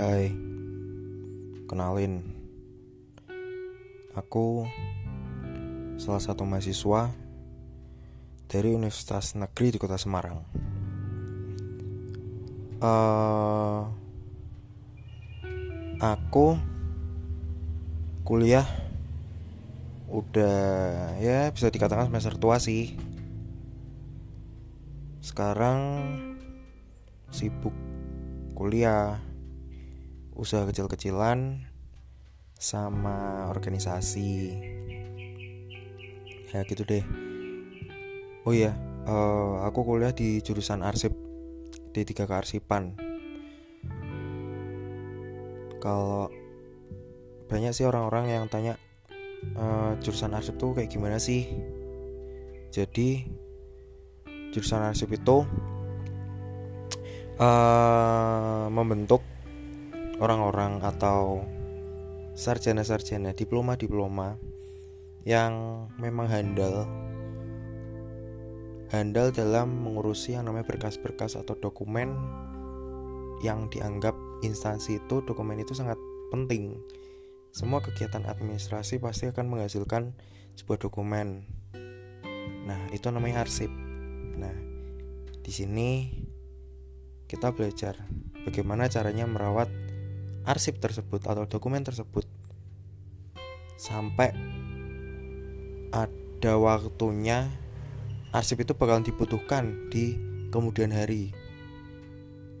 Hai, kenalin, aku salah satu mahasiswa dari Universitas Negeri di Kota Semarang. Uh, aku kuliah udah ya bisa dikatakan semester tua sih. Sekarang sibuk kuliah usaha kecil-kecilan sama organisasi. Ya gitu deh. Oh iya uh, aku kuliah di jurusan arsip D3 kearsipan. Kalau banyak sih orang-orang yang tanya uh, jurusan arsip tuh kayak gimana sih? Jadi jurusan arsip itu uh, membentuk orang-orang atau sarjana-sarjana diploma-diploma yang memang handal handal dalam mengurusi yang namanya berkas-berkas atau dokumen yang dianggap instansi itu dokumen itu sangat penting. Semua kegiatan administrasi pasti akan menghasilkan sebuah dokumen. Nah, itu namanya arsip. Nah, di sini kita belajar bagaimana caranya merawat arsip tersebut atau dokumen tersebut sampai ada waktunya arsip itu bakalan dibutuhkan di kemudian hari.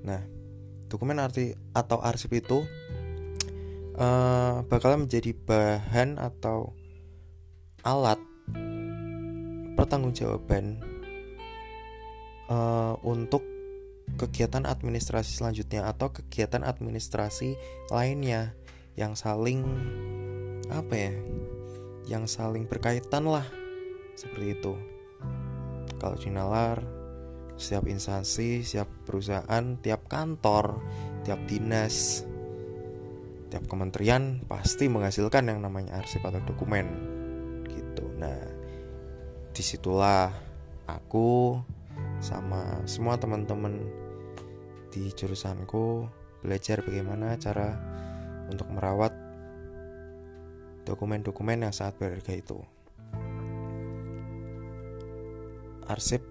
Nah, dokumen arti atau arsip itu uh, bakalan menjadi bahan atau alat pertanggungjawaban uh, untuk kegiatan administrasi selanjutnya atau kegiatan administrasi lainnya yang saling apa ya yang saling berkaitan lah seperti itu. Kalau di nalar setiap instansi setiap perusahaan tiap kantor tiap dinas tiap kementerian pasti menghasilkan yang namanya arsip atau dokumen gitu. Nah di situlah aku sama semua teman-teman di jurusanku belajar bagaimana cara untuk merawat dokumen-dokumen yang sangat berharga itu. Arsip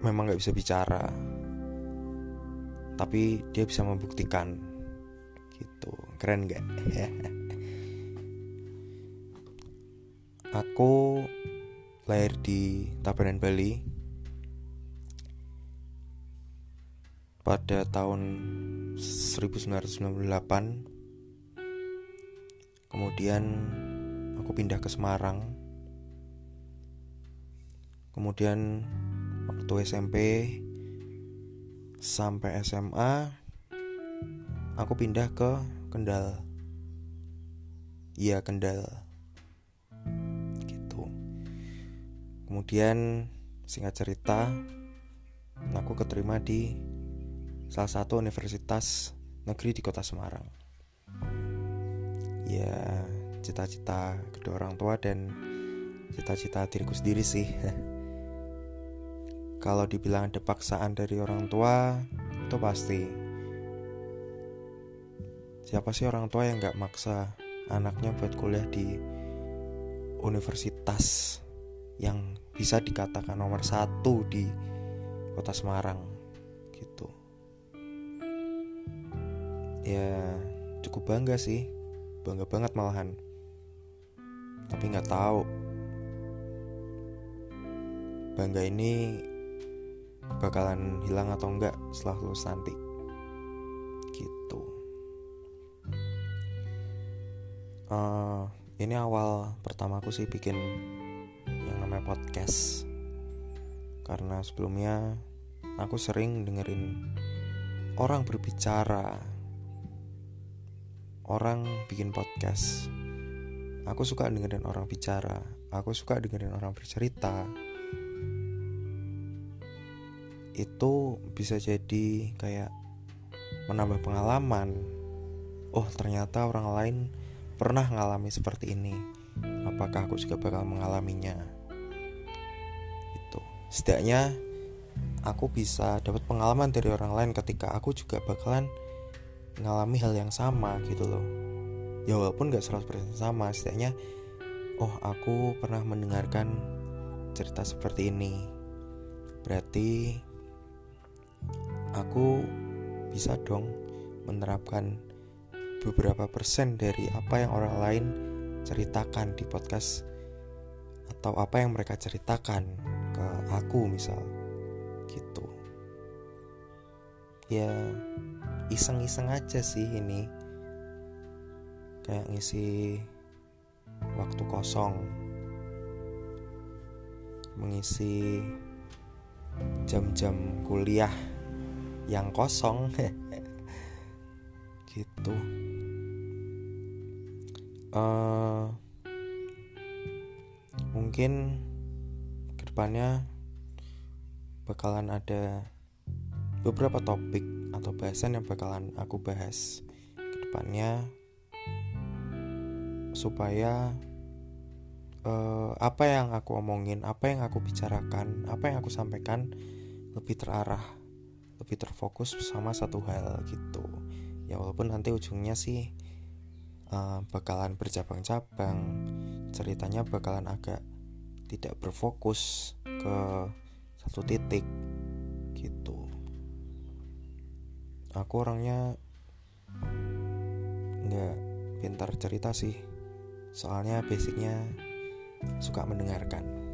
memang nggak bisa bicara, tapi dia bisa membuktikan. Gitu, keren gak? Aku lahir di Tabanan Bali pada tahun 1998 kemudian aku pindah ke Semarang. Kemudian waktu SMP sampai SMA aku pindah ke Kendal. Iya Kendal. Gitu. Kemudian singkat cerita aku keterima di salah satu universitas negeri di kota Semarang. Ya, cita-cita kedua orang tua dan cita-cita diriku sendiri sih. Kalau dibilang ada paksaan dari orang tua, itu pasti. Siapa sih orang tua yang gak maksa anaknya buat kuliah di universitas yang bisa dikatakan nomor satu di kota Semarang gitu ya cukup bangga sih. Bangga banget malahan. Tapi nggak tahu. Bangga ini bakalan hilang atau enggak setelah lulus nanti. Gitu. Uh, ini awal pertama aku sih bikin yang namanya podcast. Karena sebelumnya aku sering dengerin orang berbicara orang bikin podcast. Aku suka dengerin orang bicara. Aku suka dengerin orang bercerita. Itu bisa jadi kayak menambah pengalaman. Oh ternyata orang lain pernah ngalami seperti ini. Apakah aku juga bakal mengalaminya? Itu. Setidaknya aku bisa dapat pengalaman dari orang lain ketika aku juga bakalan ngalami hal yang sama gitu loh. Ya walaupun gak 100% sama setidaknya oh aku pernah mendengarkan cerita seperti ini. Berarti aku bisa dong menerapkan beberapa persen dari apa yang orang lain ceritakan di podcast atau apa yang mereka ceritakan ke aku misal gitu. Ya iseng-iseng aja sih ini. Kayak ngisi waktu kosong. Mengisi jam-jam kuliah yang kosong. Gitu. Uh, mungkin ke depannya bakalan ada beberapa topik atau bahasan yang bakalan aku bahas ke depannya supaya uh, apa yang aku omongin, apa yang aku bicarakan, apa yang aku sampaikan lebih terarah, lebih terfokus sama satu hal gitu. Ya walaupun nanti ujungnya sih uh, bakalan bercabang-cabang, ceritanya bakalan agak tidak berfokus ke satu titik Aku orangnya nggak pintar cerita sih. Soalnya basicnya suka mendengarkan